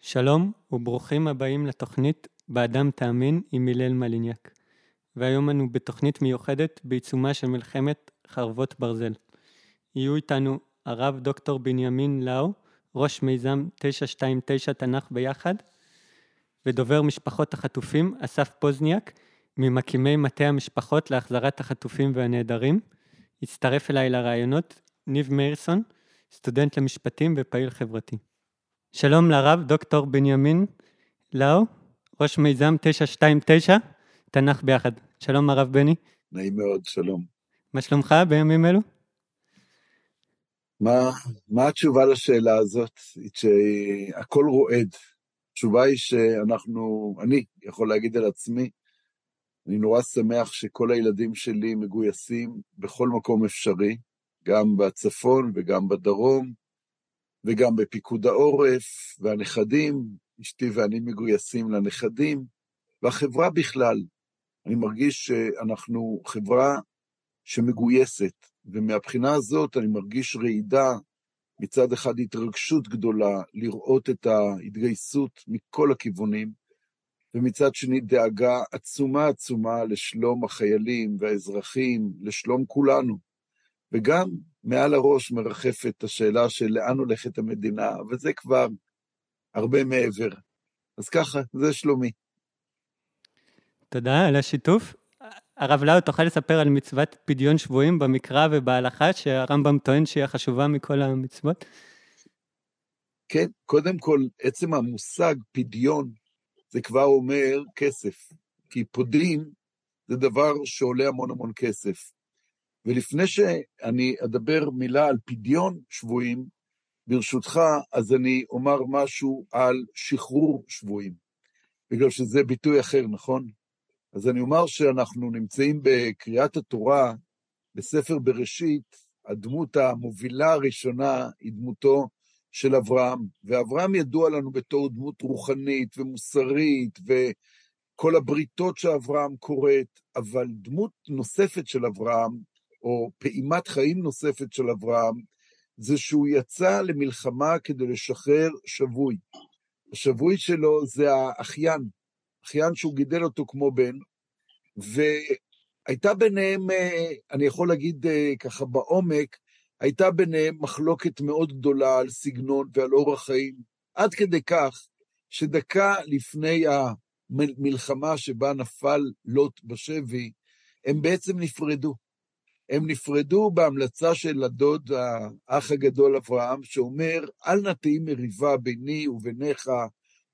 שלום וברוכים הבאים לתוכנית "באדם תאמין" עם הלל מליניאק. והיום אנו בתוכנית מיוחדת בעיצומה של מלחמת חרבות ברזל. יהיו איתנו הרב דוקטור בנימין לאו, ראש מיזם 929 תנ"ך ביחד, ודובר משפחות החטופים אסף פוזניאק, ממקימי מטה המשפחות להחזרת החטופים והנעדרים. הצטרף אליי לרעיונות ניב מאירסון, סטודנט למשפטים ופעיל חברתי. שלום לרב דוקטור בנימין לאו, ראש מיזם 929, תנ"ך ביחד. שלום הרב בני. נעים מאוד, שלום. מה שלומך בימים אלו? מה, מה התשובה לשאלה הזאת? שהכל רועד. התשובה היא שאנחנו, אני יכול להגיד על עצמי, אני נורא שמח שכל הילדים שלי מגויסים בכל מקום אפשרי, גם בצפון וגם בדרום, וגם בפיקוד העורף, והנכדים, אשתי ואני מגויסים לנכדים, והחברה בכלל. אני מרגיש שאנחנו חברה שמגויסת, ומהבחינה הזאת אני מרגיש רעידה, מצד אחד התרגשות גדולה לראות את ההתגייסות מכל הכיוונים, ומצד שני דאגה עצומה עצומה לשלום החיילים והאזרחים, לשלום כולנו. וגם מעל הראש מרחפת השאלה של לאן הולכת המדינה, וזה כבר הרבה מעבר. אז ככה, זה שלומי. תודה על השיתוף. הרב לאו, תוכל לספר על מצוות פדיון שבויים במקרא ובהלכה, שהרמב"ם טוען שהיא החשובה מכל המצוות? כן, קודם כל, עצם המושג פדיון, זה כבר אומר כסף, כי פודין זה דבר שעולה המון המון כסף. ולפני שאני אדבר מילה על פדיון שבויים, ברשותך, אז אני אומר משהו על שחרור שבויים, בגלל שזה ביטוי אחר, נכון? אז אני אומר שאנחנו נמצאים בקריאת התורה, בספר בראשית, הדמות המובילה הראשונה היא דמותו של אברהם, ואברהם ידוע לנו בתור דמות רוחנית ומוסרית, וכל הבריתות שאברהם קוראת, אבל דמות נוספת של אברהם, או פעימת חיים נוספת של אברהם, זה שהוא יצא למלחמה כדי לשחרר שבוי. השבוי שלו זה האחיין, אחיין שהוא גידל אותו כמו בן, והייתה ביניהם, אה, אני יכול להגיד אה, ככה בעומק, הייתה ביניהם מחלוקת מאוד גדולה על סגנון ועל אורח חיים, עד כדי כך שדקה לפני המלחמה שבה נפל לוט בשבי, הם בעצם נפרדו. הם נפרדו בהמלצה של הדוד, האח הגדול אברהם, שאומר, אל נא תהי מריבה ביני וביניך,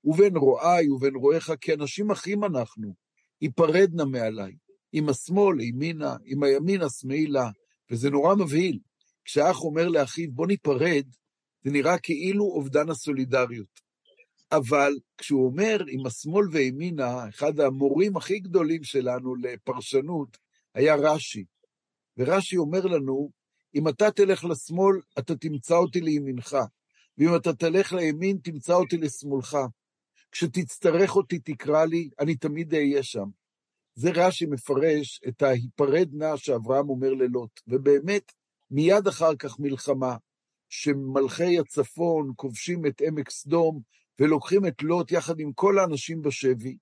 ובין רועי ובין רועיך, כי אנשים אחים אנחנו, היפרד נא מעליי. עם השמאל, ימינה, עם הימין, השמאלה, וזה נורא מבהיל. כשאח אומר לאחיו, בוא ניפרד, זה נראה כאילו אובדן הסולידריות. אבל כשהוא אומר, עם השמאל וימינה, אחד המורים הכי גדולים שלנו לפרשנות היה רש"י. ורש"י אומר לנו, אם אתה תלך לשמאל, אתה תמצא אותי לימינך, ואם אתה תלך לימין, תמצא אותי לשמאלך. כשתצטרך אותי, תקרא לי, אני תמיד אהיה שם. זה רש"י מפרש את ההיפרד נא שאברהם אומר ללוט, ובאמת, מיד אחר כך מלחמה, שמלכי הצפון כובשים את עמק סדום, ולוקחים את לוט יחד עם כל האנשים בשבי,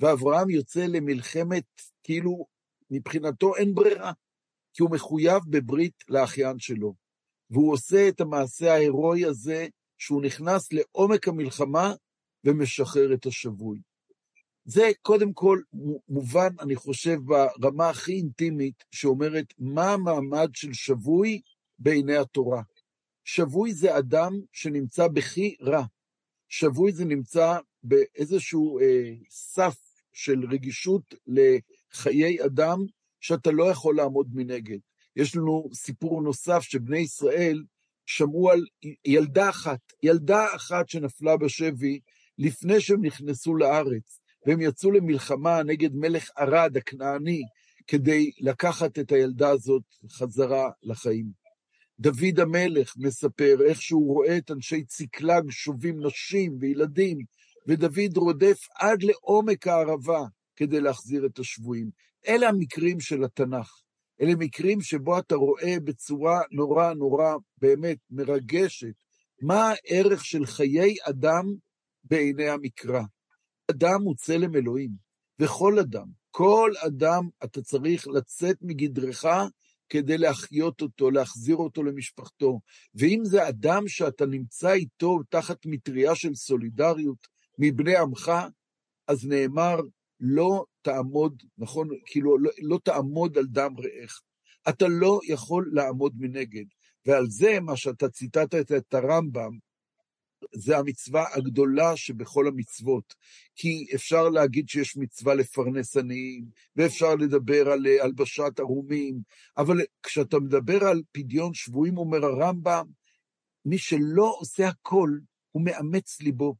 ואברהם יוצא למלחמת, כאילו, מבחינתו אין ברירה. כי הוא מחויב בברית לאחיין שלו. והוא עושה את המעשה ההירואי הזה, שהוא נכנס לעומק המלחמה ומשחרר את השבוי. זה קודם כל מובן, אני חושב, ברמה הכי אינטימית, שאומרת מה המעמד של שבוי בעיני התורה. שבוי זה אדם שנמצא בכי רע. שבוי זה נמצא באיזשהו אה, סף של רגישות לחיי אדם שאתה לא יכול לעמוד מנגד. יש לנו סיפור נוסף שבני ישראל שמעו על ילדה אחת, ילדה אחת שנפלה בשבי לפני שהם נכנסו לארץ, והם יצאו למלחמה נגד מלך ערד הכנעני, כדי לקחת את הילדה הזאת חזרה לחיים. דוד המלך מספר איך שהוא רואה את אנשי ציקלג שובים נשים וילדים, ודוד רודף עד לעומק הערבה כדי להחזיר את השבויים. אלה המקרים של התנ"ך. אלה מקרים שבו אתה רואה בצורה נורא נורא באמת מרגשת מה הערך של חיי אדם בעיני המקרא. אדם הוא צלם אלוהים, וכל אדם, כל אדם אתה צריך לצאת מגדרך כדי להחיות אותו, להחזיר אותו למשפחתו. ואם זה אדם שאתה נמצא איתו תחת מטריה של סולידריות מבני עמך, אז נאמר, לא תעמוד, נכון? כאילו, לא, לא תעמוד על דם רעך. אתה לא יכול לעמוד מנגד. ועל זה, מה שאתה ציטטת את הרמב"ם, זה המצווה הגדולה שבכל המצוות. כי אפשר להגיד שיש מצווה לפרנס עניים, ואפשר לדבר על הלבשת ערומים, אבל כשאתה מדבר על פדיון שבויים, אומר הרמב"ם, מי שלא עושה הכל, הוא מאמץ ליבו,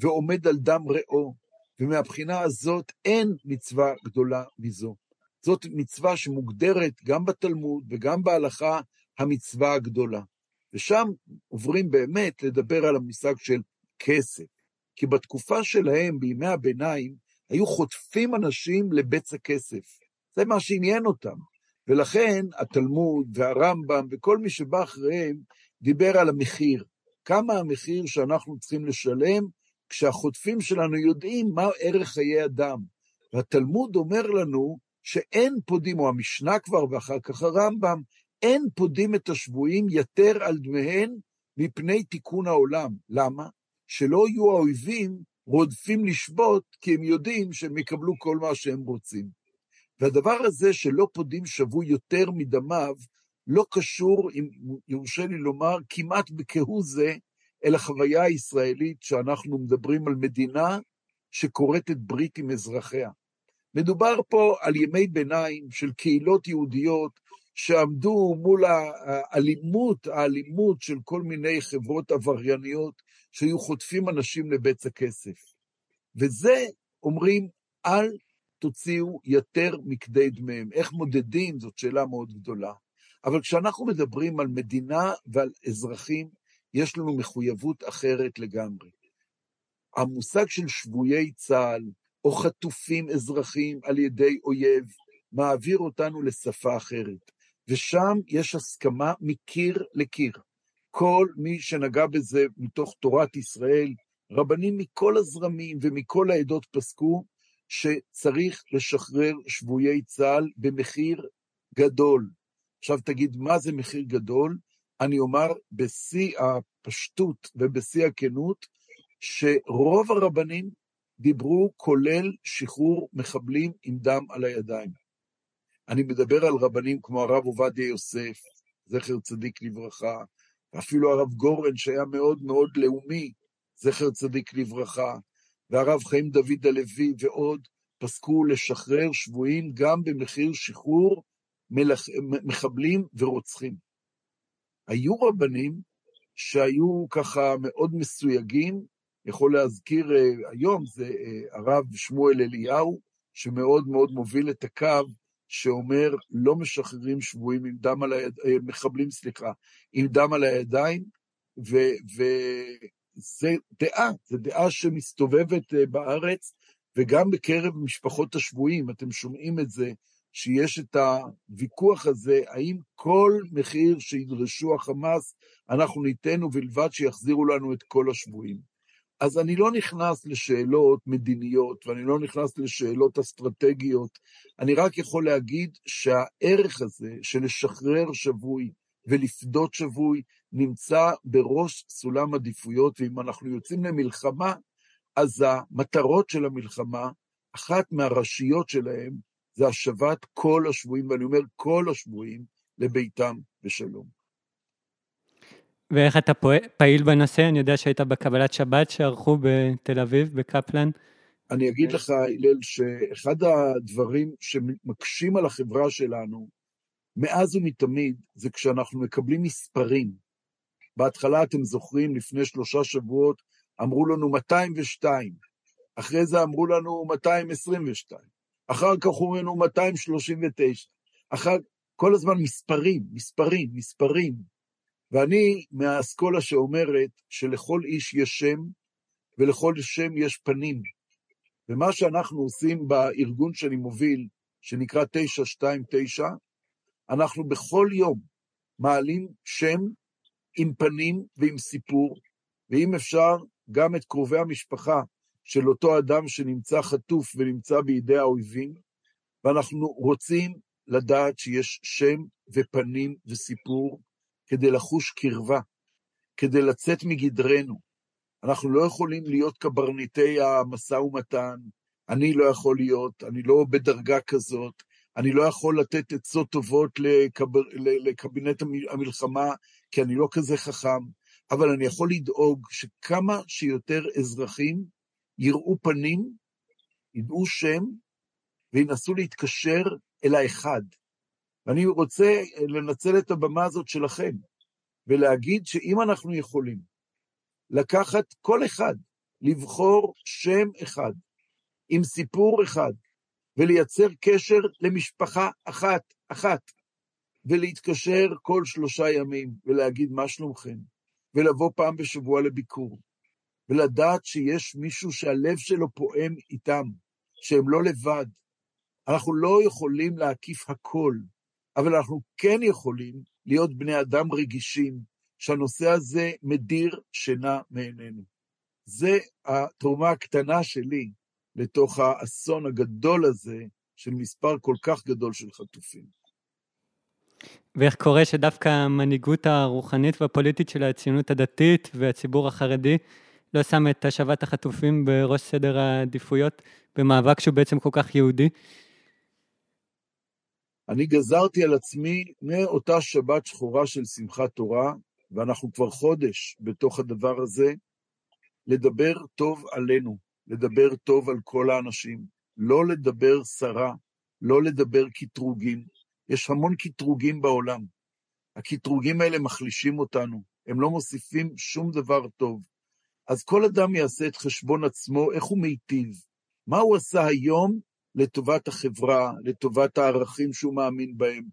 ועומד על דם רעו, ומהבחינה הזאת אין מצווה גדולה מזו. זאת מצווה שמוגדרת גם בתלמוד וגם בהלכה המצווה הגדולה. ושם עוברים באמת לדבר על המושג של כסף. כי בתקופה שלהם, בימי הביניים, היו חוטפים אנשים לבצע כסף. זה מה שעניין אותם. ולכן התלמוד והרמב"ם וכל מי שבא אחריהם דיבר על המחיר. כמה המחיר שאנחנו צריכים לשלם כשהחוטפים שלנו יודעים מה ערך חיי אדם. והתלמוד אומר לנו שאין פודים, או המשנה כבר ואחר כך הרמב"ם, אין פודים את השבויים יתר על דמיהן מפני תיקון העולם. למה? שלא יהיו האויבים רודפים לשבות, כי הם יודעים שהם יקבלו כל מה שהם רוצים. והדבר הזה שלא פודים שבוי יותר מדמיו, לא קשור, אם יורשה לי לומר, כמעט בכהוא זה, אל החוויה הישראלית שאנחנו מדברים על מדינה שכורתת ברית עם אזרחיה. מדובר פה על ימי ביניים של קהילות יהודיות שעמדו מול האלימות, האלימות של כל מיני חברות עברייניות שהיו חוטפים אנשים לבצע כסף. וזה, אומרים, אל תוציאו יותר מכדי דמיהם. איך מודדים? זאת שאלה מאוד גדולה. אבל כשאנחנו מדברים על מדינה ועל אזרחים, יש לנו מחויבות אחרת לגמרי. המושג של שבויי צה"ל, או חטופים אזרחים על ידי אויב, מעביר אותנו לשפה אחרת. ושם יש הסכמה מקיר לקיר. כל מי שנגע בזה מתוך תורת ישראל, רבנים מכל הזרמים ומכל העדות פסקו שצריך לשחרר שבויי צה"ל במחיר גדול. עכשיו תגיד, מה זה מחיר גדול? אני אומר בשיא הפשטות ובשיא הכנות, שרוב הרבנים דיברו כולל שחרור מחבלים עם דם על הידיים. אני מדבר על רבנים כמו הרב עובדיה יוסף, זכר צדיק לברכה, ואפילו הרב גורן, שהיה מאוד מאוד לאומי, זכר צדיק לברכה, והרב חיים דוד הלוי ועוד, פסקו לשחרר שבויים גם במחיר שחרור מלח... מחבלים ורוצחים. היו רבנים שהיו ככה מאוד מסויגים, יכול להזכיר uh, היום, זה uh, הרב שמואל אליהו, שמאוד מאוד מוביל את הקו שאומר, לא משחררים שבויים עם דם על הידיים, אה, מחבלים, סליחה, עם דם על הידיים, וזה דעה, זו דעה שמסתובבת אה, בארץ, וגם בקרב משפחות השבויים, אתם שומעים את זה, שיש את הוויכוח הזה, האם כל מחיר שידרשו החמאס, אנחנו ניתן ובלבד שיחזירו לנו את כל השבויים. אז אני לא נכנס לשאלות מדיניות, ואני לא נכנס לשאלות אסטרטגיות, אני רק יכול להגיד שהערך הזה של לשחרר שבוי ולפדות שבוי נמצא בראש סולם עדיפויות, ואם אנחנו יוצאים למלחמה, אז המטרות של המלחמה, אחת מהראשיות שלהם, זה השבת כל השבויים, ואני אומר כל השבויים, לביתם בשלום. ואיך אתה פעיל בנושא? אני יודע שהיית בקבלת שבת שערכו בתל אביב, בקפלן. אני אגיד לך, הלל, שאחד הדברים שמקשים על החברה שלנו, מאז ומתמיד, זה כשאנחנו מקבלים מספרים. בהתחלה, אתם זוכרים, לפני שלושה שבועות, אמרו לנו 202, אחרי זה אמרו לנו 222, אחר כך אמרו לנו 239, אחר, כל הזמן מספרים, מספרים, מספרים. ואני מהאסכולה שאומרת שלכל איש יש שם, ולכל שם יש פנים. ומה שאנחנו עושים בארגון שאני מוביל, שנקרא 929, אנחנו בכל יום מעלים שם עם פנים ועם סיפור, ואם אפשר, גם את קרובי המשפחה של אותו אדם שנמצא חטוף ונמצא בידי האויבים, ואנחנו רוצים לדעת שיש שם ופנים וסיפור כדי לחוש קרבה, כדי לצאת מגדרנו. אנחנו לא יכולים להיות קברניטי המשא ומתן, אני לא יכול להיות, אני לא בדרגה כזאת, אני לא יכול לתת עצות טובות לקב... לקבינט המלחמה, כי אני לא כזה חכם, אבל אני יכול לדאוג שכמה שיותר אזרחים יראו פנים, ידעו שם, וינסו להתקשר אל האחד. ואני רוצה לנצל את הבמה הזאת שלכם, ולהגיד שאם אנחנו יכולים לקחת כל אחד, לבחור שם אחד, עם סיפור אחד, ולייצר קשר למשפחה אחת, אחת, ולהתקשר כל שלושה ימים, ולהגיד מה שלומכם, ולבוא פעם בשבוע לביקור, ולדעת שיש מישהו שהלב שלו פועם איתם, שהם לא לבד. אנחנו לא יכולים להקיף הכל, אבל אנחנו כן יכולים להיות בני אדם רגישים, שהנושא הזה מדיר שינה מעינינו. זה התרומה הקטנה שלי לתוך האסון הגדול הזה של מספר כל כך גדול של חטופים. ואיך קורה שדווקא המנהיגות הרוחנית והפוליטית של הציונות הדתית והציבור החרדי לא שם את השבת החטופים בראש סדר העדיפויות במאבק שהוא בעצם כל כך יהודי? אני גזרתי על עצמי מאותה שבת שחורה של שמחת תורה, ואנחנו כבר חודש בתוך הדבר הזה, לדבר טוב עלינו, לדבר טוב על כל האנשים, לא לדבר סרה, לא לדבר קטרוגים. יש המון קטרוגים בעולם. הקטרוגים האלה מחלישים אותנו, הם לא מוסיפים שום דבר טוב. אז כל אדם יעשה את חשבון עצמו, איך הוא מיטיב, מה הוא עשה היום לטובת החברה, לטובת הערכים שהוא מאמין בהם.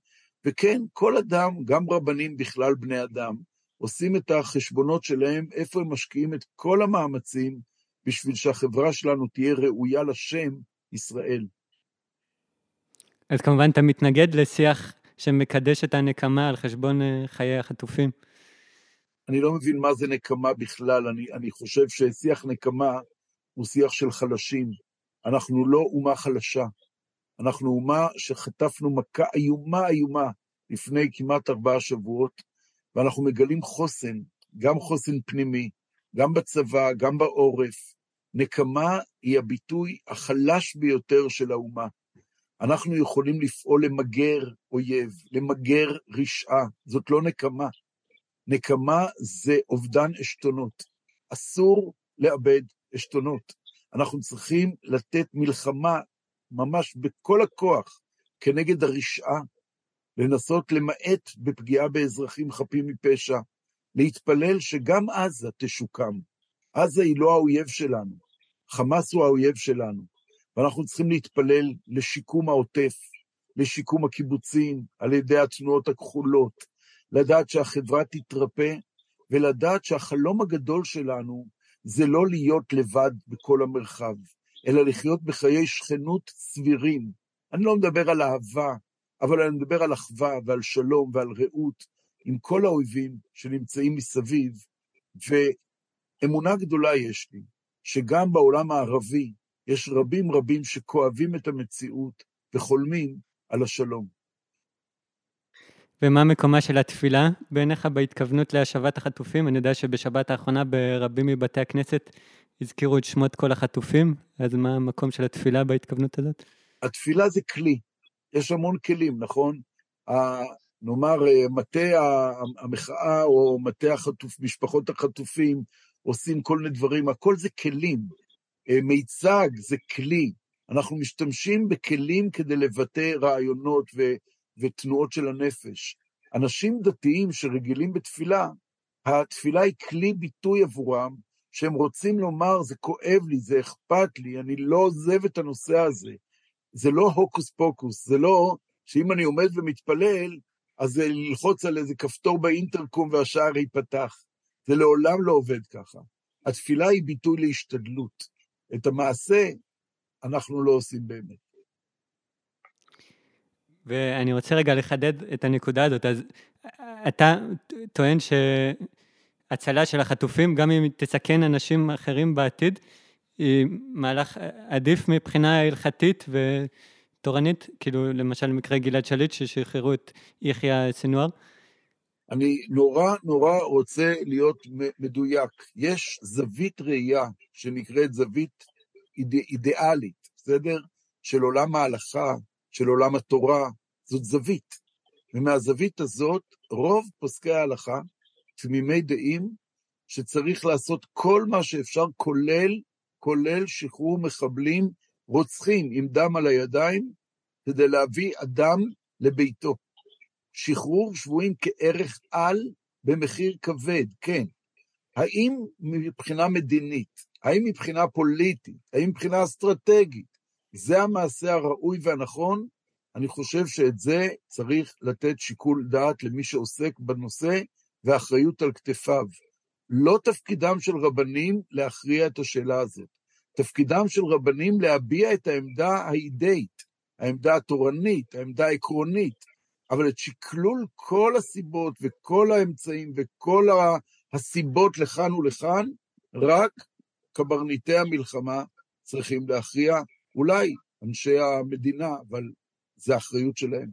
וכן, כל אדם, גם רבנים בכלל בני אדם, עושים את החשבונות שלהם, איפה הם משקיעים את כל המאמצים בשביל שהחברה שלנו תהיה ראויה לשם ישראל. אז כמובן אתה מתנגד לשיח שמקדש את הנקמה על חשבון אה, חיי החטופים. אני לא מבין מה זה נקמה בכלל, אני, אני חושב ששיח נקמה הוא שיח של חלשים. אנחנו לא אומה חלשה, אנחנו אומה שחטפנו מכה איומה איומה לפני כמעט ארבעה שבועות, ואנחנו מגלים חוסן, גם חוסן פנימי, גם בצבא, גם בעורף. נקמה היא הביטוי החלש ביותר של האומה. אנחנו יכולים לפעול למגר אויב, למגר רשעה, זאת לא נקמה. נקמה זה אובדן עשתונות. אסור לאבד עשתונות. אנחנו צריכים לתת מלחמה ממש בכל הכוח כנגד הרשעה, לנסות למעט בפגיעה באזרחים חפים מפשע, להתפלל שגם עזה תשוקם. עזה היא לא האויב שלנו, חמאס הוא האויב שלנו, ואנחנו צריכים להתפלל לשיקום העוטף, לשיקום הקיבוצים, על ידי התנועות הכחולות, לדעת שהחברה תתרפא, ולדעת שהחלום הגדול שלנו זה לא להיות לבד בכל המרחב, אלא לחיות בחיי שכנות סבירים. אני לא מדבר על אהבה, אבל אני מדבר על אחווה ועל שלום ועל רעות עם כל האויבים שנמצאים מסביב, ואמונה גדולה יש לי, שגם בעולם הערבי יש רבים רבים שכואבים את המציאות וחולמים על השלום. ומה מקומה של התפילה בעיניך בהתכוונות להשבת החטופים? אני יודע שבשבת האחרונה ברבים מבתי הכנסת הזכירו את שמות כל החטופים, אז מה המקום של התפילה בהתכוונות הזאת? התפילה זה כלי, יש המון כלים, נכון? נאמר, מטה המחאה או מטה החטוף, משפחות החטופים עושים כל מיני דברים, הכל זה כלים. מיצג זה כלי. אנחנו משתמשים בכלים כדי לבטא רעיונות ו... ותנועות של הנפש. אנשים דתיים שרגילים בתפילה, התפילה היא כלי ביטוי עבורם, שהם רוצים לומר, זה כואב לי, זה אכפת לי, אני לא עוזב את הנושא הזה. זה לא הוקוס פוקוס, זה לא שאם אני עומד ומתפלל, אז זה ללחוץ על איזה כפתור באינטרקום והשער ייפתח. זה לעולם לא עובד ככה. התפילה היא ביטוי להשתדלות. את המעשה אנחנו לא עושים באמת. ואני רוצה רגע לחדד את הנקודה הזאת. אז אתה טוען הצלה של החטופים, גם אם תסכן אנשים אחרים בעתיד, היא מהלך עדיף מבחינה הלכתית ותורנית, כאילו למשל מקרה גלעד שליט ששחררו את יחיא סנואר. אני נורא נורא רוצה להיות מדויק. יש זווית ראייה שנקראת זווית איד... אידיאלית, בסדר? של עולם ההלכה, של עולם התורה, זאת זווית. ומהזווית הזאת, רוב פוסקי ההלכה, תמימי דעים, שצריך לעשות כל מה שאפשר, כולל, כולל שחרור מחבלים רוצחים עם דם על הידיים, כדי להביא אדם לביתו. שחרור שבויים כערך על במחיר כבד, כן. האם מבחינה מדינית, האם מבחינה פוליטית, האם מבחינה אסטרטגית, זה המעשה הראוי והנכון? אני חושב שאת זה צריך לתת שיקול דעת למי שעוסק בנושא ואחריות על כתפיו. לא תפקידם של רבנים להכריע את השאלה הזאת. תפקידם של רבנים להביע את העמדה האידאית, העמדה התורנית, העמדה העקרונית, אבל את שקלול כל הסיבות וכל האמצעים וכל הסיבות לכאן ולכאן, רק קברניטי המלחמה צריכים להכריע, אולי אנשי המדינה, אבל זה אחריות שלהם.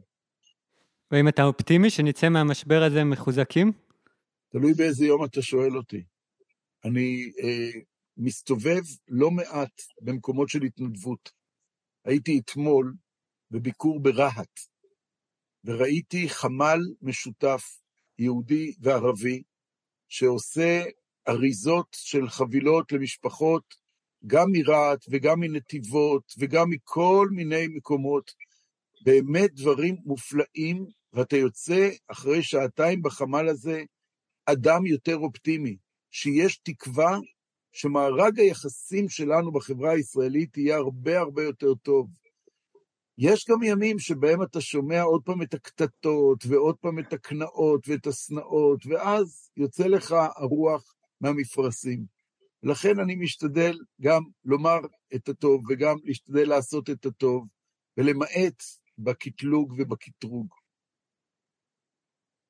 ואם אתה אופטימי שנצא מהמשבר הזה מחוזקים? תלוי באיזה יום אתה שואל אותי. אני אה, מסתובב לא מעט במקומות של התנדבות. הייתי אתמול בביקור ברהט, וראיתי חמ"ל משותף, יהודי וערבי, שעושה אריזות של חבילות למשפחות, גם מרהט וגם מנתיבות וגם מכל מיני מקומות. באמת דברים מופלאים, ואתה יוצא אחרי שעתיים בחמ"ל הזה, אדם יותר אופטימי, שיש תקווה שמארג היחסים שלנו בחברה הישראלית יהיה הרבה הרבה יותר טוב. יש גם ימים שבהם אתה שומע עוד פעם את הקטטות, ועוד פעם את הקנאות ואת השנאות, ואז יוצא לך הרוח מהמפרשים. לכן אני משתדל גם לומר את הטוב, וגם להשתדל לעשות את הטוב, ולמעט בקטלוג ובקטרוג.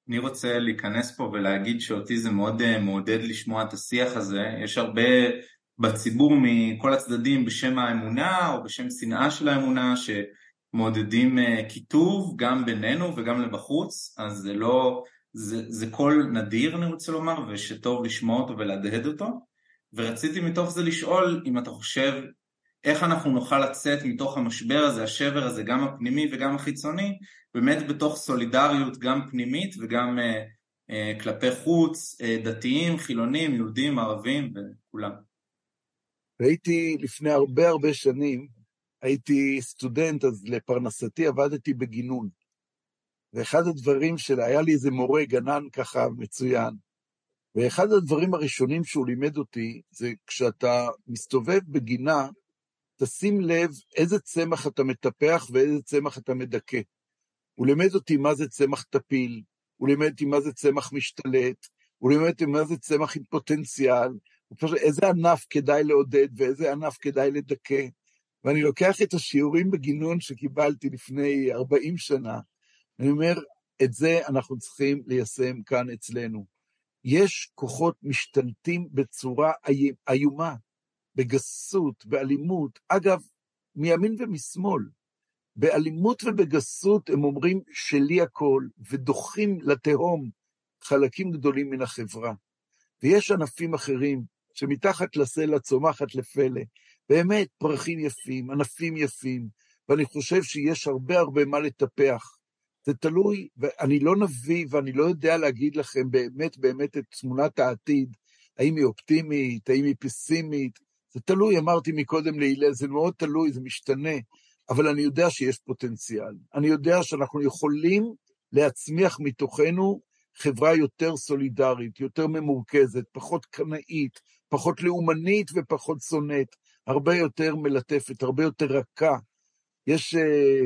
אני רוצה להיכנס פה ולהגיד שאותי זה מאוד אה, מעודד לשמוע את השיח הזה. יש הרבה בציבור מכל הצדדים בשם האמונה או בשם שנאה של האמונה שמעודדים אה, קיטוב גם בינינו וגם לבחוץ, אז זה לא, זה, זה קול נדיר אני רוצה לומר ושטוב לשמוע אותו ולהדהד אותו. ורציתי מתוך זה לשאול אם אתה חושב איך אנחנו נוכל לצאת מתוך המשבר הזה, השבר הזה, גם הפנימי וגם החיצוני, באמת בתוך סולידריות גם פנימית וגם אה, אה, כלפי חוץ, אה, דתיים, חילונים, יהודים, ערבים וכולם. והייתי לפני הרבה הרבה שנים, הייתי סטודנט, אז לפרנסתי עבדתי בגינון. ואחד הדברים של... היה לי איזה מורה, גנן ככה מצוין, ואחד הדברים הראשונים שהוא לימד אותי, זה כשאתה מסתובב בגינה, תשים לב איזה צמח אתה מטפח ואיזה צמח אתה מדכא. הוא לימד אותי מה זה צמח טפיל, הוא לימד אותי מה זה צמח משתלט, הוא לימד אותי מה זה צמח עם פוטנציאל, פשוט, איזה ענף כדאי לעודד ואיזה ענף כדאי לדכא. ואני לוקח את השיעורים בגינון שקיבלתי לפני 40 שנה, אני אומר, את זה אנחנו צריכים ליישם כאן אצלנו. יש כוחות משתלטים בצורה איומה. בגסות, באלימות, אגב, מימין ומשמאל. באלימות ובגסות הם אומרים שלי הכל, ודוחים לתהום חלקים גדולים מן החברה. ויש ענפים אחרים שמתחת לסלע צומחת לפלא. באמת, פרחים יפים, ענפים יפים, ואני חושב שיש הרבה הרבה מה לטפח. זה תלוי, ואני לא נביא ואני לא יודע להגיד לכם באמת באמת את תמונת העתיד, האם היא אופטימית, האם היא פסימית, זה תלוי, אמרתי מקודם להילל, זה מאוד תלוי, זה משתנה, אבל אני יודע שיש פוטנציאל. אני יודע שאנחנו יכולים להצמיח מתוכנו חברה יותר סולידרית, יותר ממורכזת, פחות קנאית, פחות לאומנית ופחות שונאת, הרבה יותר מלטפת, הרבה יותר רכה. יש uh,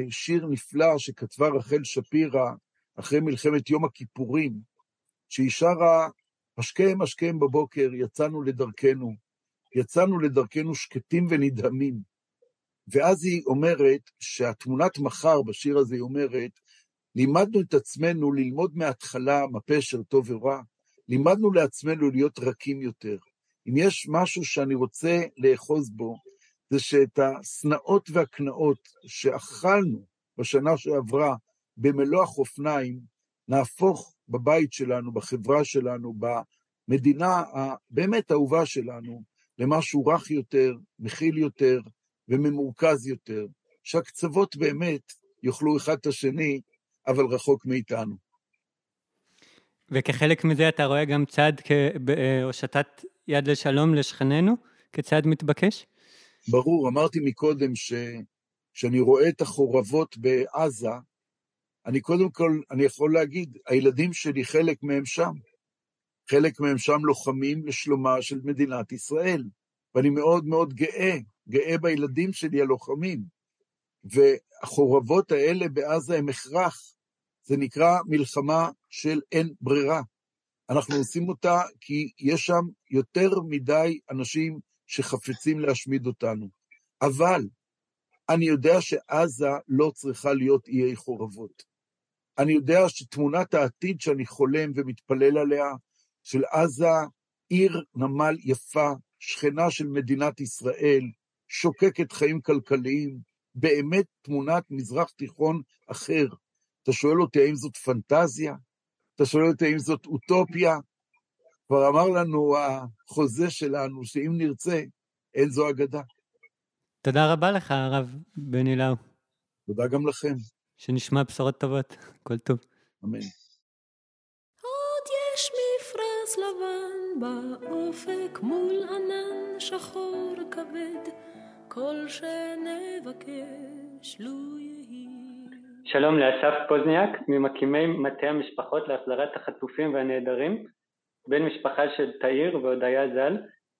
שיר נפלא שכתבה רחל שפירא אחרי מלחמת יום הכיפורים, שהיא שרה, השכם השכם בבוקר, יצאנו לדרכנו, יצאנו לדרכנו שקטים ונדהמים. ואז היא אומרת שהתמונת מחר בשיר הזה היא אומרת, לימדנו את עצמנו ללמוד מההתחלה מפה טוב ורע, לימדנו לעצמנו להיות רכים יותר. אם יש משהו שאני רוצה לאחוז בו, זה שאת השנאות והקנאות שאכלנו בשנה שעברה במלוא החופניים, נהפוך בבית שלנו, בחברה שלנו, במדינה הבאמת אהובה שלנו, למשהו רך יותר, מכיל יותר וממורכז יותר, שהקצוות באמת יאכלו אחד את השני, אבל רחוק מאיתנו. וכחלק מזה אתה רואה גם צעד בהושטת יד לשלום לשכנינו, כצעד מתבקש? ברור, אמרתי מקודם שכשאני רואה את החורבות בעזה, אני קודם כל, אני יכול להגיד, הילדים שלי, חלק מהם שם. חלק מהם שם לוחמים לשלומה של מדינת ישראל, ואני מאוד מאוד גאה, גאה בילדים שלי הלוחמים. והחורבות האלה בעזה הם הכרח, זה נקרא מלחמה של אין ברירה. אנחנו עושים אותה כי יש שם יותר מדי אנשים שחפצים להשמיד אותנו. אבל אני יודע שעזה לא צריכה להיות איי חורבות. אני יודע שתמונת העתיד שאני חולם ומתפלל עליה, של עזה, עיר נמל יפה, שכנה של מדינת ישראל, שוקקת חיים כלכליים, באמת תמונת מזרח תיכון אחר. אתה שואל אותי האם זאת פנטזיה? אתה שואל אותי האם זאת אוטופיה? כבר אמר לנו החוזה שלנו, שאם נרצה, אין זו אגדה. תודה רבה לך, הרב בני לאו. תודה גם לכם. שנשמע בשורות טובות, כל טוב. אמן. עוד יש מפרש לבן באופק מול ענן שחור כבד, כל שנבקש לו יהי. שלום לאסף פוזניאק, ממקימי מטה המשפחות להחזרת החטופים והנעדרים, בן משפחה של תאיר והודיה ז"ל,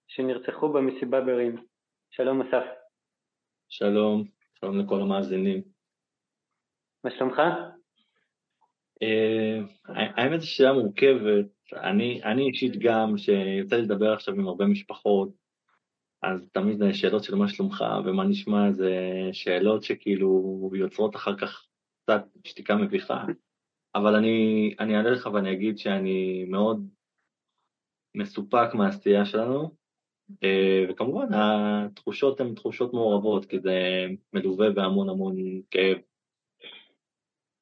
שנרצחו במסיבה ברים. שלום אסף. שלום, שלום לכל המאזינים. מה שלומך? אה, האמת היא שאלה מורכבת, אני, אני אישית גם, שיוצא לי לדבר עכשיו עם הרבה משפחות, אז תמיד שאלות של מה שלומך ומה נשמע, זה שאלות שכאילו יוצרות אחר כך קצת שתיקה מביכה, אבל אני, אני אענה לך ואני אגיד שאני מאוד מסופק מהעשייה שלנו, אה, וכמובן התחושות הן תחושות מעורבות, כי זה מלווה בהמון המון כאב.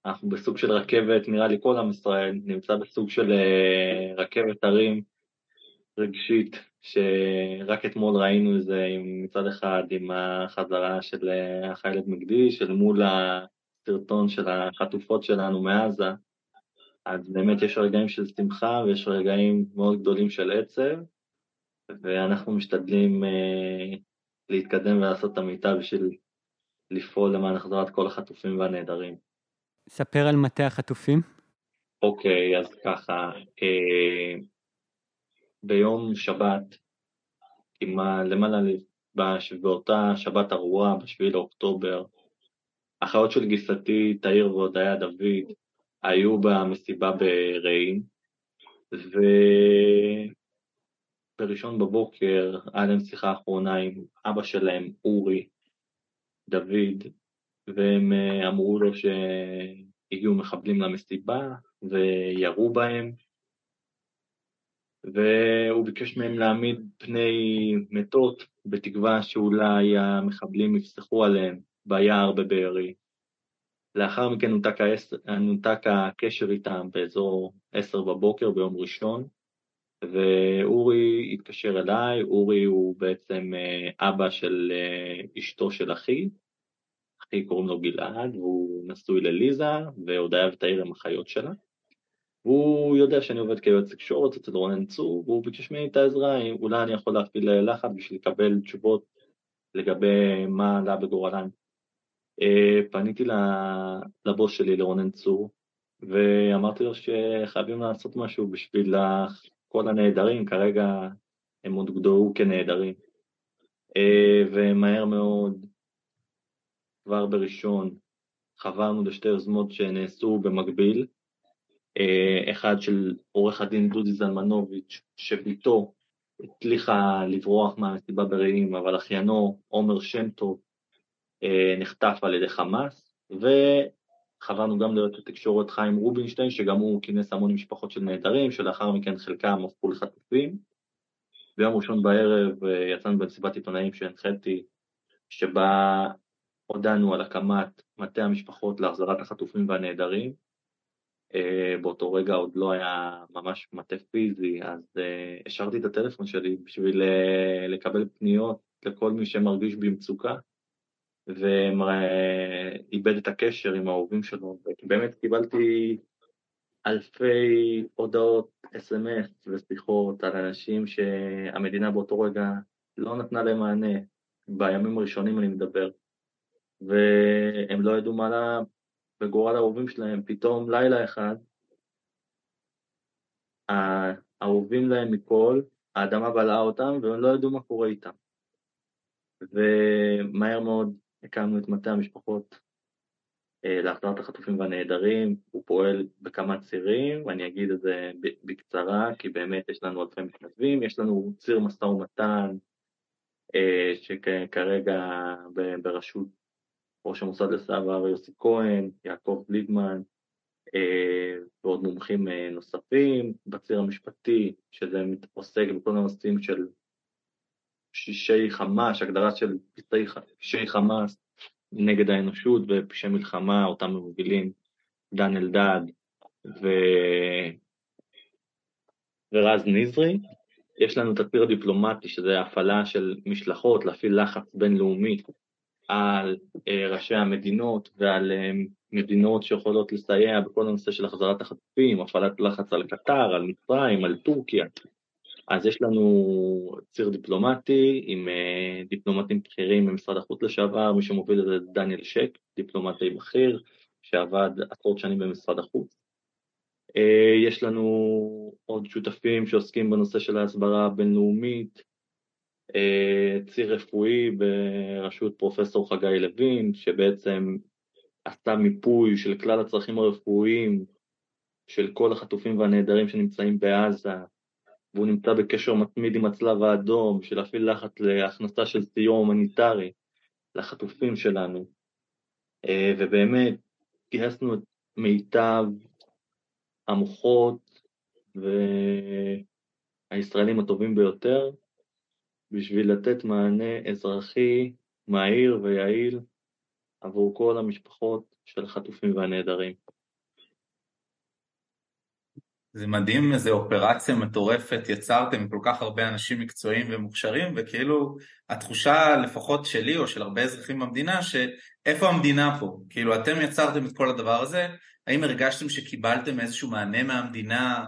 אנחנו בסוג של רכבת, נראה לי כל עם ישראל נמצא בסוג של אה, רכבת הרים רגשית, שרק אתמול ראינו את זה מצד אחד עם החזרה של אה, החיילת מקדיש, אל מול הסרטון של החטופות שלנו מעזה, אז באמת יש רגעים של שמחה ויש רגעים מאוד גדולים של עצב, ואנחנו משתדלים uh, להתקדם ולעשות את המיטב בשביל לפעול למען החזרת כל החטופים והנעדרים. ספר על מטה החטופים. אוקיי, אז ככה, uh, ביום שבת, עם למעלה, באותה שבת ארורה, ב-7 לאוקטובר, אחיות של גיסתי, תאיר והודיה דוד, היו במסיבה ברעים, ובראשון בבוקר היה להם שיחה אחרונה עם אבא שלהם, אורי, דוד, והם אה, אמרו לו שהגיעו מחבלים למסיבה וירו בהם, והוא ביקש מהם להעמיד פני מתות בתקווה שאולי המחבלים יפסחו עליהם ביער בבארי. לאחר מכן נותק, נותק הקשר איתם באזור עשר בבוקר ביום ראשון, ואורי התקשר אליי, אורי הוא בעצם אה, אבא של אה, אשתו של אחי, אחי קוראים לו גלעד, והוא נשוי לליזה, והודיה ותאיר הם אחיות שלה. והוא יודע שאני עובד כיועץ תקשורת אצל רונן צור, והוא ביקש ממני את העזרה, אולי אני יכול להפעיל לחץ בשביל לקבל תשובות לגבי מה עלה בגורלן. אה, פניתי לבוס שלי, לרונן צור, ואמרתי לו שחייבים לעשות משהו בשביל כל הנעדרים, כרגע הם עוד גדורו כנעדרים. אה, ומהר מאוד, כבר בראשון, חברנו לשתי יוזמות שנעשו במקביל, אה, אחד של עורך הדין דודי זלמנוביץ', שביתו הצליחה לברוח מהמסיבה ברעים, אבל אחיינו, עומר שם טוב, נחטף על ידי חמאס, חברנו גם ליועץ התקשורת חיים רובינשטיין, שגם הוא כינס המון משפחות של נעדרים, שלאחר מכן חלקם הפכו לחטופים. ביום ראשון בערב אה, יצאנו במסיבת עיתונאים שהנחיתי, שבה הודענו על הקמת מטה המשפחות להחזרת החטופים והנעדרים. אה, באותו רגע עוד לא היה ממש מטה פיזי, אז אה, השארתי את הטלפון שלי בשביל לקבל פניות לכל מי שמרגיש במצוקה. ואיבד את הקשר עם האהובים שלו, ובאמת קיבלתי אלפי הודעות, אס.אם.אס ושיחות על אנשים שהמדינה באותו רגע לא נתנה להם מענה, בימים הראשונים אני מדבר, והם לא ידעו מה בגורל האהובים שלהם, פתאום לילה אחד, האהובים להם מכל, האדמה בלעה אותם והם לא ידעו מה קורה איתם. ומהר מאוד הקמנו את מטה המשפחות אה, להחזרת החטופים והנעדרים, הוא פועל בכמה צירים, ואני אגיד את זה בקצרה, כי באמת יש לנו אלפי מתנדבים, יש לנו ציר משא ומתן אה, שכרגע בראשות ראש המוסד לשעבר יוסי כהן, יעקב ליבמן אה, ועוד מומחים נוספים, בציר המשפטי, שזה עוסק בכל הנושאים של פשעי חמאס, הגדרה של פשעי חמאס נגד האנושות ופשעי מלחמה, אותם מובילים דן אלדד ו... ורז נזרי. יש לנו את הציר הדיפלומטי, שזה הפעלה של משלחות, להפעיל לחץ בינלאומי על אה, ראשי המדינות ועל אה, מדינות שיכולות לסייע בכל הנושא של החזרת החטופים, הפעלת לחץ על קטר, על מצרים, על טורקיה, אז יש לנו ציר דיפלומטי עם אה, דיפלומטים בכירים במשרד החוץ לשעבר, מי שמוביל את זה דניאל שק, דיפלומטי בכיר, שעבד עשרות שנים במשרד החוץ. אה, יש לנו עוד שותפים שעוסקים בנושא של ההסברה הבינלאומית, אה, ציר רפואי בראשות פרופסור חגי לוין, שבעצם עשתה מיפוי של כלל הצרכים הרפואיים של כל החטופים והנעדרים שנמצאים בעזה, והוא נמצא בקשר מתמיד עם הצלב האדום בשביל להפעיל לחץ להכנסה של סיוע הומניטרי לחטופים שלנו. אה, ובאמת גייסנו את מיטב המוחות והישראלים הטובים ביותר בשביל לתת מענה אזרחי מהיר ויעיל עבור כל המשפחות של החטופים והנעדרים. זה מדהים איזה אופרציה מטורפת. יצרתם כל כך הרבה אנשים מקצועיים ומוכשרים וכאילו התחושה לפחות שלי או של הרבה אזרחים במדינה שאיפה המדינה פה? כאילו אתם יצרתם את כל הדבר הזה. האם הרגשתם שקיבלתם איזשהו מענה מהמדינה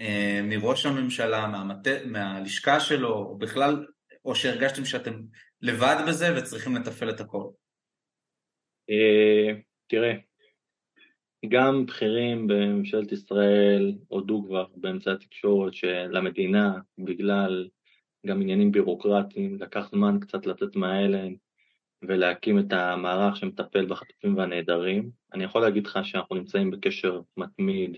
אה, מראש הממשלה מהמת... מהלשכה שלו או בכלל או שהרגשתם שאתם לבד בזה וצריכים לתפעל את הכל? אה, תראה גם בכירים בממשלת ישראל הודו כבר באמצעי התקשורת שלמדינה, בגלל גם עניינים בירוקרטיים, לקח זמן קצת לצאת מההלם ולהקים את המערך שמטפל בחטופים והנעדרים. אני יכול להגיד לך שאנחנו נמצאים בקשר מתמיד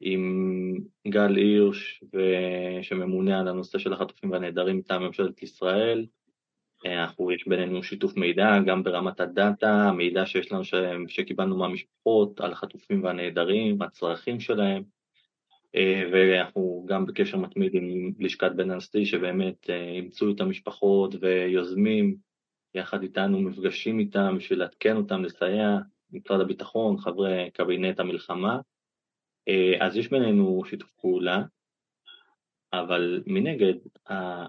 עם גל הירש, שממונה על הנושא של החטופים והנעדרים מטעם ממשלת ישראל, אנחנו, יש בינינו שיתוף מידע, גם ברמת הדאטה, המידע שיש לנו. שקיבלנו מהמשפחות על החטופים והנעדרים, הצרכים שלהם, אה, ואנחנו גם בקשר מתמיד עם לשכת בן הנשיא, שבאמת אה, אימצו את המשפחות ויוזמים יחד איתנו מפגשים איתם בשביל לעדכן אותם, לסייע, משרד הביטחון, חברי קבינט המלחמה. אה, אז יש בינינו שיתוף פעולה. אבל מנגד,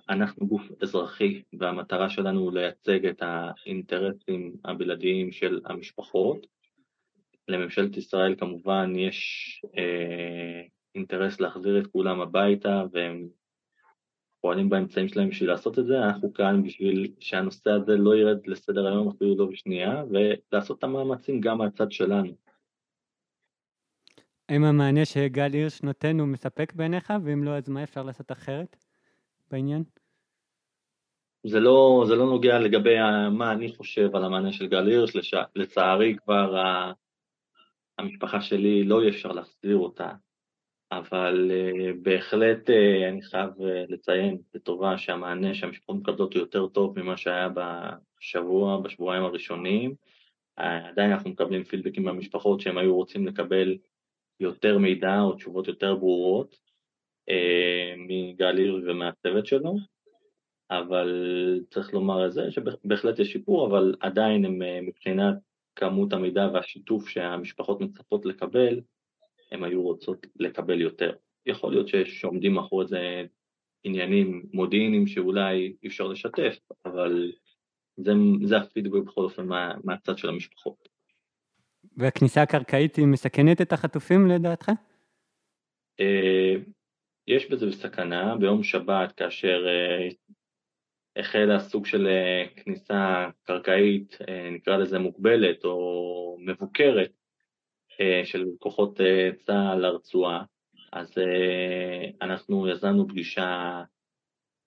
אנחנו גוף אזרחי והמטרה שלנו לייצג את האינטרסים הבלעדיים של המשפחות. לממשלת ישראל כמובן יש אה, אינטרס להחזיר את כולם הביתה והם פועלים באמצעים שלהם בשביל לעשות את זה, אנחנו כאן בשביל שהנושא הזה לא ירד לסדר היום אפילו לא בשנייה ולעשות את המאמצים גם מהצד שלנו. האם המענה שגל הירש נותן הוא מספק בעיניך, ואם לא, אז מה אפשר לעשות אחרת בעניין? זה לא, זה לא נוגע לגבי מה אני חושב על המענה של גל הירש, לש... לצערי כבר ה... המשפחה שלי לא יהיה אפשר להחזיר אותה, אבל uh, בהחלט uh, אני חייב uh, לציין לטובה שהמענה שהמשפחות מקבלות הוא יותר טוב ממה שהיה בשבוע, בשבועיים הראשונים, עדיין אנחנו מקבלים פידבקים מהמשפחות שהם היו רוצים לקבל יותר מידע או תשובות יותר ברורות אה, מגלי ומהצוות שלו, אבל צריך לומר את זה שבהחלט יש שיפור, אבל עדיין הם אה, מבחינת כמות המידע והשיתוף שהמשפחות מצפות לקבל, הם היו רוצות לקבל יותר. יכול להיות שעומדים מאחורי זה עניינים מודיעיניים שאולי אי אפשר לשתף, אבל זה, זה הפידבק בכל אופן מה, מהצד של המשפחות. והכניסה הקרקעית היא מסכנת את החטופים לדעתך? אה, יש בזה סכנה, ביום שבת כאשר אה, החל הסוג של אה, כניסה קרקעית, נקרא לזה מוגבלת או מבוקרת, של כוחות צה"ל לרצועה, אז אנחנו יזמנו פגישה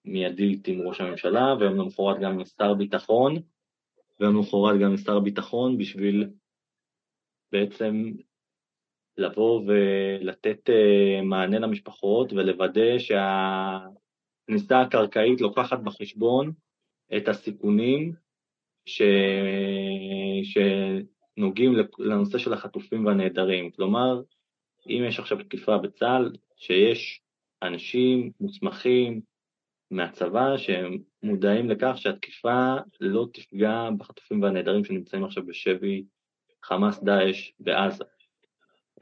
מיידית עם ראש הממשלה, ויום למחרת גם עם שר ביטחון, ויום למחרת גם עם שר הביטחון בשביל בעצם לבוא ולתת אה, מענה למשפחות ולוודא שהכניסה הקרקעית לוקחת בחשבון את הסיכונים ש... שנוגעים לנושא של החטופים והנעדרים. כלומר, אם יש עכשיו תקיפה בצה"ל, שיש אנשים מוסמכים מהצבא שהם מודעים לכך שהתקיפה לא תפגע בחטופים והנעדרים שנמצאים עכשיו בשבי חמאס דאעש בעזה.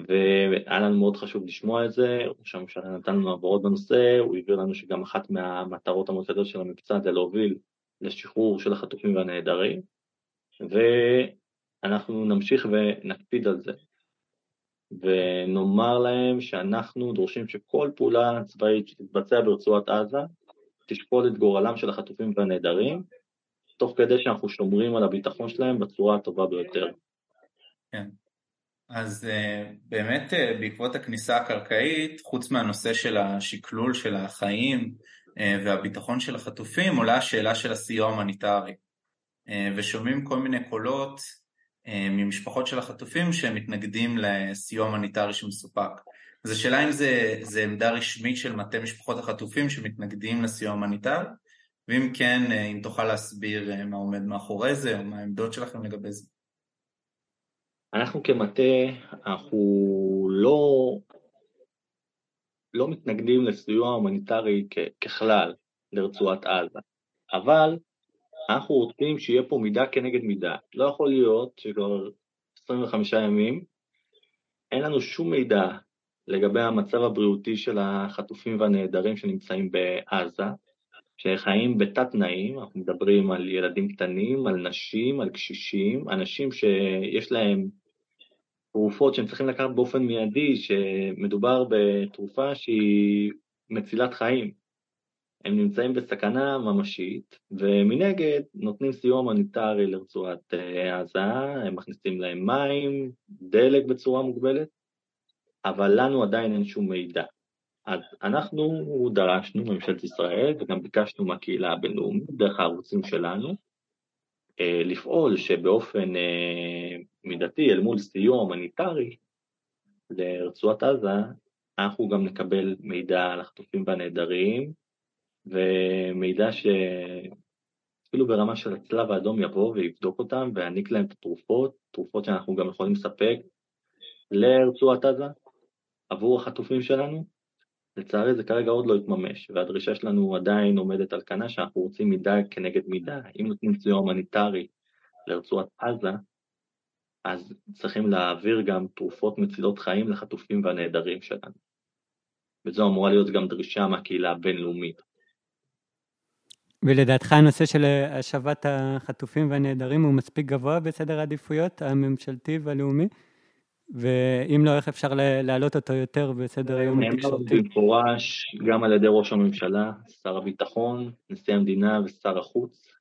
והיה לנו מאוד חשוב לשמוע את זה, ראש הממשלה נתן לנו הבהרות בנושא, הוא הבהיר לנו שגם אחת מהמטרות המרכזיות של המבצע זה להוביל לשחרור של החטופים והנעדרים, ואנחנו נמשיך ונקפיד על זה. ונאמר להם שאנחנו דורשים שכל פעולה צבאית שתתבצע ברצועת עזה תשקול את גורלם של החטופים והנעדרים, תוך כדי שאנחנו שומרים על הביטחון שלהם בצורה הטובה ביותר. כן. אז אה, באמת אה, בעקבות הכניסה הקרקעית, חוץ מהנושא של השקלול של החיים אה, והביטחון של החטופים, עולה השאלה של הסיוע ההומניטרי. ושומעים כל מיני קולות ממשפחות של החטופים שמתנגדים לסיוע הומניטרי שמסופק. אז השאלה אם זה, זה עמדה רשמית של מטה משפחות החטופים שמתנגדים לסיוע הומניטרי, ואם כן, אם תוכל להסביר מה עומד מאחורי זה, או מה העמדות שלכם לגבי זה. אנחנו כמטה, אנחנו לא, לא מתנגדים לסיוע הומניטרי ככלל לרצועת עזה, אבל אנחנו רוצים שיהיה פה מידה כנגד מידה. לא יכול להיות שכבר 25 ימים אין לנו שום מידע לגבי המצב הבריאותי של החטופים והנעדרים שנמצאים בעזה, שחיים בתת תנאים, אנחנו מדברים על ילדים קטנים, על נשים, על קשישים, אנשים שיש להם תרופות שהם צריכים לקחת באופן מיידי, שמדובר בתרופה שהיא מצילת חיים. הם נמצאים בסכנה ממשית, ומנגד נותנים סיוע הומניטרי לרצועת אה, עזה, הם מכניסים להם מים, דלק בצורה מוגבלת, אבל לנו עדיין אין שום מידע. אז אנחנו דרשנו ממשלת ישראל וגם ביקשנו מהקהילה הבינלאומית דרך הערוצים שלנו לפעול שבאופן אה, מידתי אל מול סיוע הומניטרי לרצועת עזה, אנחנו גם נקבל מידע על החטופים והנעדרים, ומידע שאפילו ברמה של הצלב האדום יבוא ויבדוק אותם ויעניק להם את התרופות, תרופות שאנחנו גם יכולים לספק לרצועת עזה עבור החטופים שלנו, לצערי זה כרגע עוד לא התממש, והדרישה שלנו עדיין עומדת על כנה שאנחנו רוצים מידה כנגד מידה. אם נותנים סיוע הומניטרי לרצועת עזה, אז צריכים להעביר גם תרופות מצילות חיים לחטופים והנעדרים שלנו. וזו אמורה להיות גם דרישה מהקהילה הבינלאומית. ולדעתך הנושא של השבת החטופים והנעדרים הוא מספיק גבוה בסדר העדיפויות הממשלתי והלאומי? ואם לא, איך אפשר להעלות אותו יותר בסדר היום התקשורתי? נאמר במפורש גם על ידי ראש הממשלה, שר הביטחון, נשיא המדינה ושר החוץ,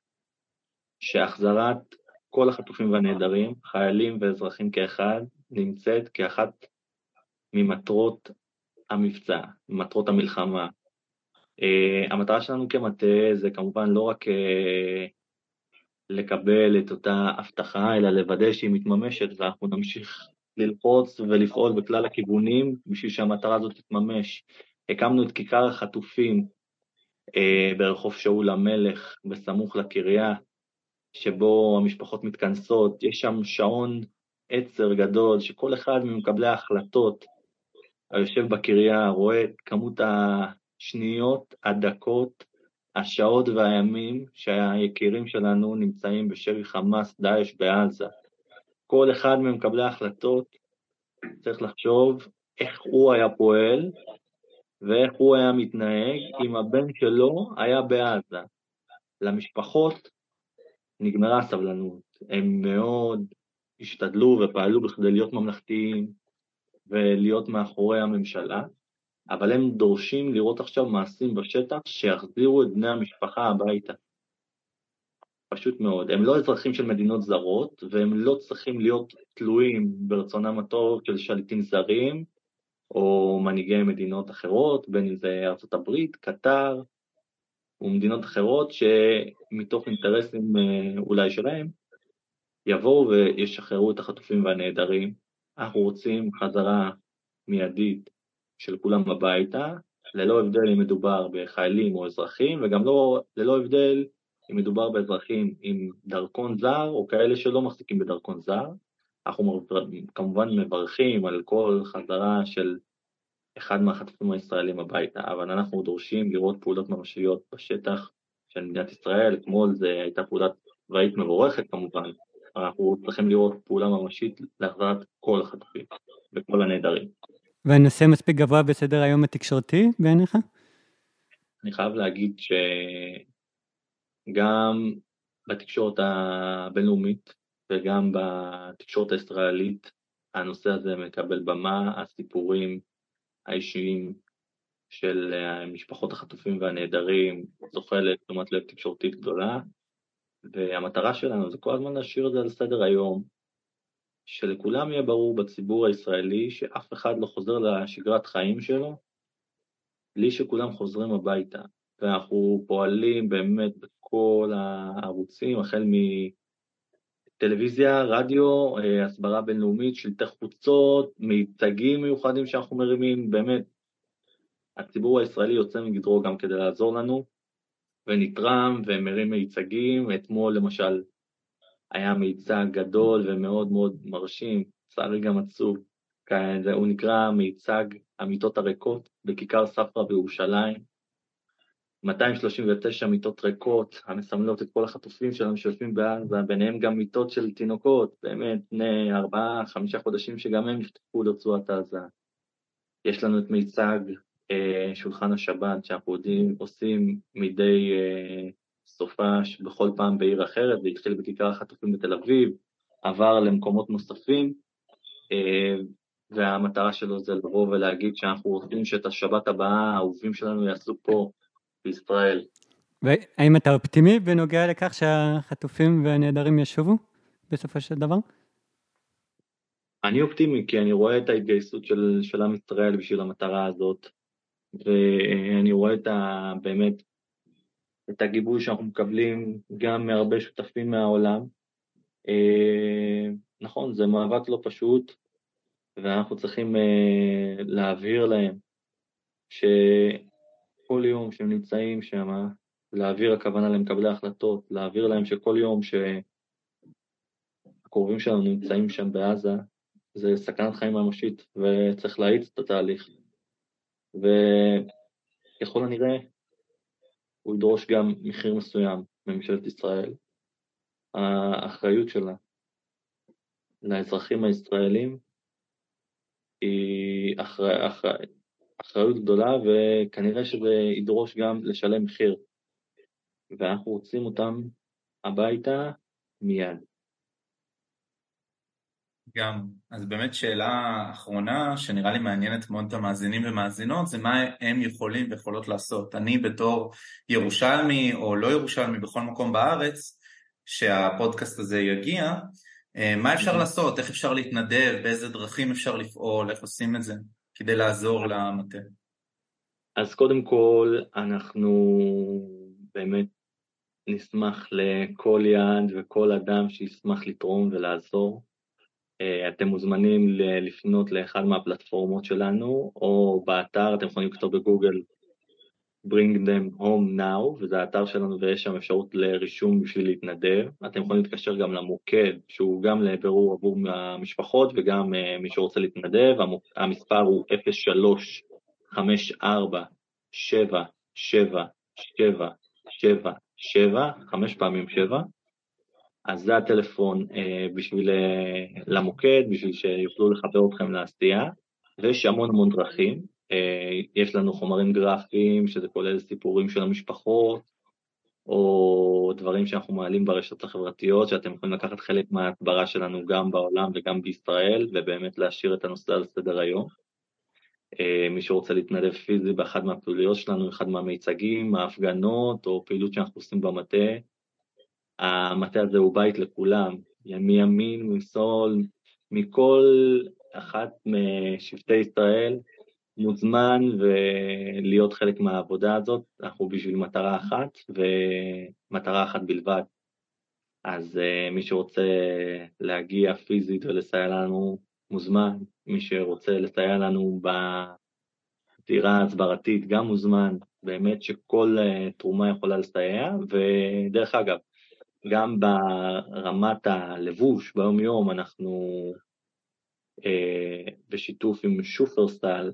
שהחזרת כל החטופים והנעדרים, חיילים ואזרחים כאחד, נמצאת כאחת ממטרות המבצע, מטרות המלחמה. Uh, המטרה שלנו כמטה זה כמובן לא רק uh, לקבל את אותה הבטחה, אלא לוודא שהיא מתממשת, ואנחנו נמשיך ללחוץ ולפעול בכלל הכיוונים בשביל שהמטרה הזאת תתממש. הקמנו את כיכר החטופים uh, ברחוב שאול המלך, בסמוך לקריה, שבו המשפחות מתכנסות, יש שם שעון עצר גדול, שכל אחד ממקבלי ההחלטות היושב בקריה רואה את כמות השניות, הדקות, השעות והימים שהיקירים שלנו נמצאים בשבי חמאס, דאעש בעזה. כל אחד ממקבלי ההחלטות צריך לחשוב איך הוא היה פועל ואיך הוא היה מתנהג אם הבן שלו היה בעזה. למשפחות נגמרה הסבלנות, הם מאוד השתדלו ופעלו בכדי להיות ממלכתיים ולהיות מאחורי הממשלה, אבל הם דורשים לראות עכשיו מעשים בשטח שיחזירו את בני המשפחה הביתה. פשוט מאוד. הם לא אזרחים של מדינות זרות, והם לא צריכים להיות תלויים ברצונם הטוב של שליטים זרים, או מנהיגי מדינות אחרות, בין אם זה הברית, קטר, ומדינות אחרות שמתוך אינטרסים אה, אולי שלהם, יבואו וישחררו את החטופים והנעדרים. אנחנו רוצים חזרה מיידית של כולם הביתה, ללא הבדל אם מדובר בחיילים או אזרחים, וגם לא, ללא הבדל אם מדובר באזרחים עם דרכון זר או כאלה שלא מחזיקים בדרכון זר. אנחנו כמובן מברכים על כל חזרה של אחד מהחטופים הישראלים הביתה, אבל אנחנו דורשים לראות פעולות ממשיות בשטח של מדינת ישראל, אתמול זו הייתה פעולת צבאית מבורכת כמובן, אנחנו צריכים לראות פעולה ממשית להחזרת כל החטופים וכל הנעדרים. והנושא מספיק גבוה בסדר היום התקשורתי בעיניך? אני חייב להגיד שגם בתקשורת הבינלאומית וגם בתקשורת הישראלית הנושא הזה מקבל במה, הסיפורים האישיים של משפחות החטופים והנעדרים זוכה לתשומת לב תקשורתית גדולה, והמטרה שלנו זה כל הזמן להשאיר את זה על סדר היום, שלכולם יהיה ברור בציבור הישראלי שאף אחד לא חוזר לשגרת חיים שלו בלי שכולם חוזרים הביתה. ואנחנו פועלים באמת בכל הערוצים, החל מטלוויזיה, רדיו, אה, הסברה בינלאומית, שלטי חוצות, מיצגים מיוחדים שאנחנו מרימים, באמת, הציבור הישראלי יוצא מגדרו גם כדי לעזור לנו, ונתרם ומרים מיצגים, אתמול למשל היה מיצג גדול ומאוד מאוד מרשים, לצערי גם עצוב, הוא נקרא מיצג המיטות הריקות בכיכר ספרא בירושלים, 239 מיטות ריקות המסמלות את כל החטופים שלנו שיושבים בעזה, ביניהם גם מיטות של תינוקות, באמת בני ארבעה, חמישה חודשים שגם הם נפתחו לרצועת עזה. יש לנו את מיצג אה, שולחן השבת שאנחנו יודעים, עושים מדי אה, סופש בכל פעם בעיר אחרת, זה התחיל בכיכר החטופים בתל אביב, עבר למקומות נוספים, אה, והמטרה שלו זה לבוא ולהגיד שאנחנו רוצים שאת השבת הבאה האהובים שלנו יעשו פה בישראל. והאם אתה אופטימי בנוגע לכך שהחטופים והנעדרים ישובו בסופו של דבר? אני אופטימי כי אני רואה את ההתגייסות של, של עם ישראל בשביל המטרה הזאת. ואני רואה את ה... באמת את הגיבוי שאנחנו מקבלים גם מהרבה שותפים מהעולם. אה, נכון, זה מאבק לא פשוט, ואנחנו צריכים אה, להבהיר להם שכל יום שהם נמצאים שם, להעביר הכוונה למקבלי ההחלטות, להעביר להם שכל יום שהקרובים שלנו נמצאים שם בעזה, זה סכנת חיים ממשית, וצריך להאיץ את התהליך. וככל הנראה הוא ידרוש גם מחיר מסוים מממשלת ישראל. האחריות שלה לאזרחים הישראלים היא אחר, אחר, אחריות גדולה וכנראה שזה ידרוש גם לשלם מחיר. ואנחנו רוצים אותם הביתה מיד. גם, אז באמת שאלה אחרונה שנראה לי מעניינת מאוד את המאזינים ומאזינות זה מה הם יכולים ויכולות לעשות. אני בתור ירושלמי או לא ירושלמי בכל מקום בארץ שהפודקאסט הזה יגיע, אה, מה אפשר לעשות, איך אפשר להתנדב, באיזה דרכים אפשר לפעול, איך עושים את זה כדי לעזור למטה. אז קודם כל אנחנו באמת נשמח לכל יעד וכל אדם שישמח לתרום ולעזור. אה, אתם מוזמנים לפנות לאחד מהפלטפורמות שלנו, או באתר, אתם יכולים לכתוב בגוגל bring them home now, וזה האתר שלנו ויש שם אפשרות לרישום בשביל להתנדב. אתם יכולים להתקשר גם למוקד, שהוא גם לבירור עבור המשפחות וגם uh, מי שרוצה להתנדב, המספר הוא 03 54 7 7 7 7 7, חמש פעמים 7, אז זה הטלפון אה, בשביל, אה, למוקד, בשביל שיוכלו לחבר אתכם לעשייה, ויש המון המון דרכים, אה, יש לנו חומרים גרפיים, שזה כולל סיפורים של המשפחות, או דברים שאנחנו מעלים ברשתות החברתיות, שאתם יכולים לקחת חלק מההסברה שלנו גם בעולם וגם בישראל, ובאמת להשאיר את הנושא על סדר היום. מי שרוצה להתנדב פיזי באחד מהפעילויות שלנו, אחד מהמיצגים, ההפגנות, או פעילות שאנחנו עושים במטה, המטה הזה הוא בית לכולם, מימין, משמאל, מכל אחת משבטי ישראל, מוזמן ולהיות חלק מהעבודה הזאת, אנחנו בשביל מטרה אחת ומטרה אחת בלבד. אז uh, מי שרוצה להגיע פיזית ולסייע לנו, מוזמן. מי שרוצה לסייע לנו בזירה ההסברתית, גם מוזמן. באמת שכל uh, תרומה יכולה לסייע, ודרך אגב, גם ברמת הלבוש ביום יום אנחנו אה, בשיתוף עם שופרסטל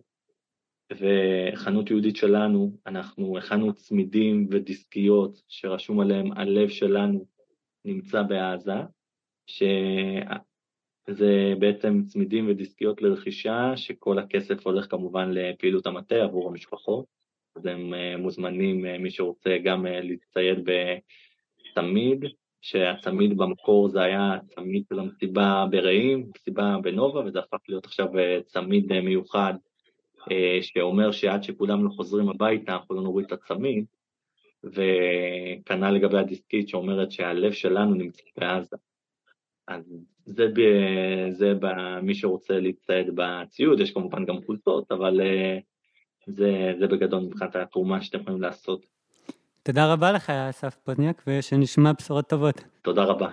וחנות יהודית שלנו, אנחנו הכנו צמידים ודיסקיות שרשום עליהם הלב שלנו נמצא בעזה, שזה בעצם צמידים ודיסקיות לרכישה, שכל הכסף הולך כמובן לפעילות המטה עבור המשפחות, אז הם אה, מוזמנים, אה, מי שרוצה גם אה, להצטייד בצמיד, שהצמיד במקור זה היה צמיד של המסיבה ברעים, מסיבה בנובה, וזה הפך להיות עכשיו צמיד מיוחד שאומר שעד שכולם לא חוזרים הביתה אנחנו לא נוריד את הצמיד, וכנ"ל לגבי הדיסקית שאומרת שהלב שלנו נמצא בעזה. אז זה, ב, זה במי שרוצה להצטייד בציוד, יש כמובן גם חולצות, אבל זה, זה בגדול מבחינת התרומה שאתם יכולים לעשות. תודה רבה לך, אסף פוזניאק, ושנשמע בשורות טובות. תודה רבה.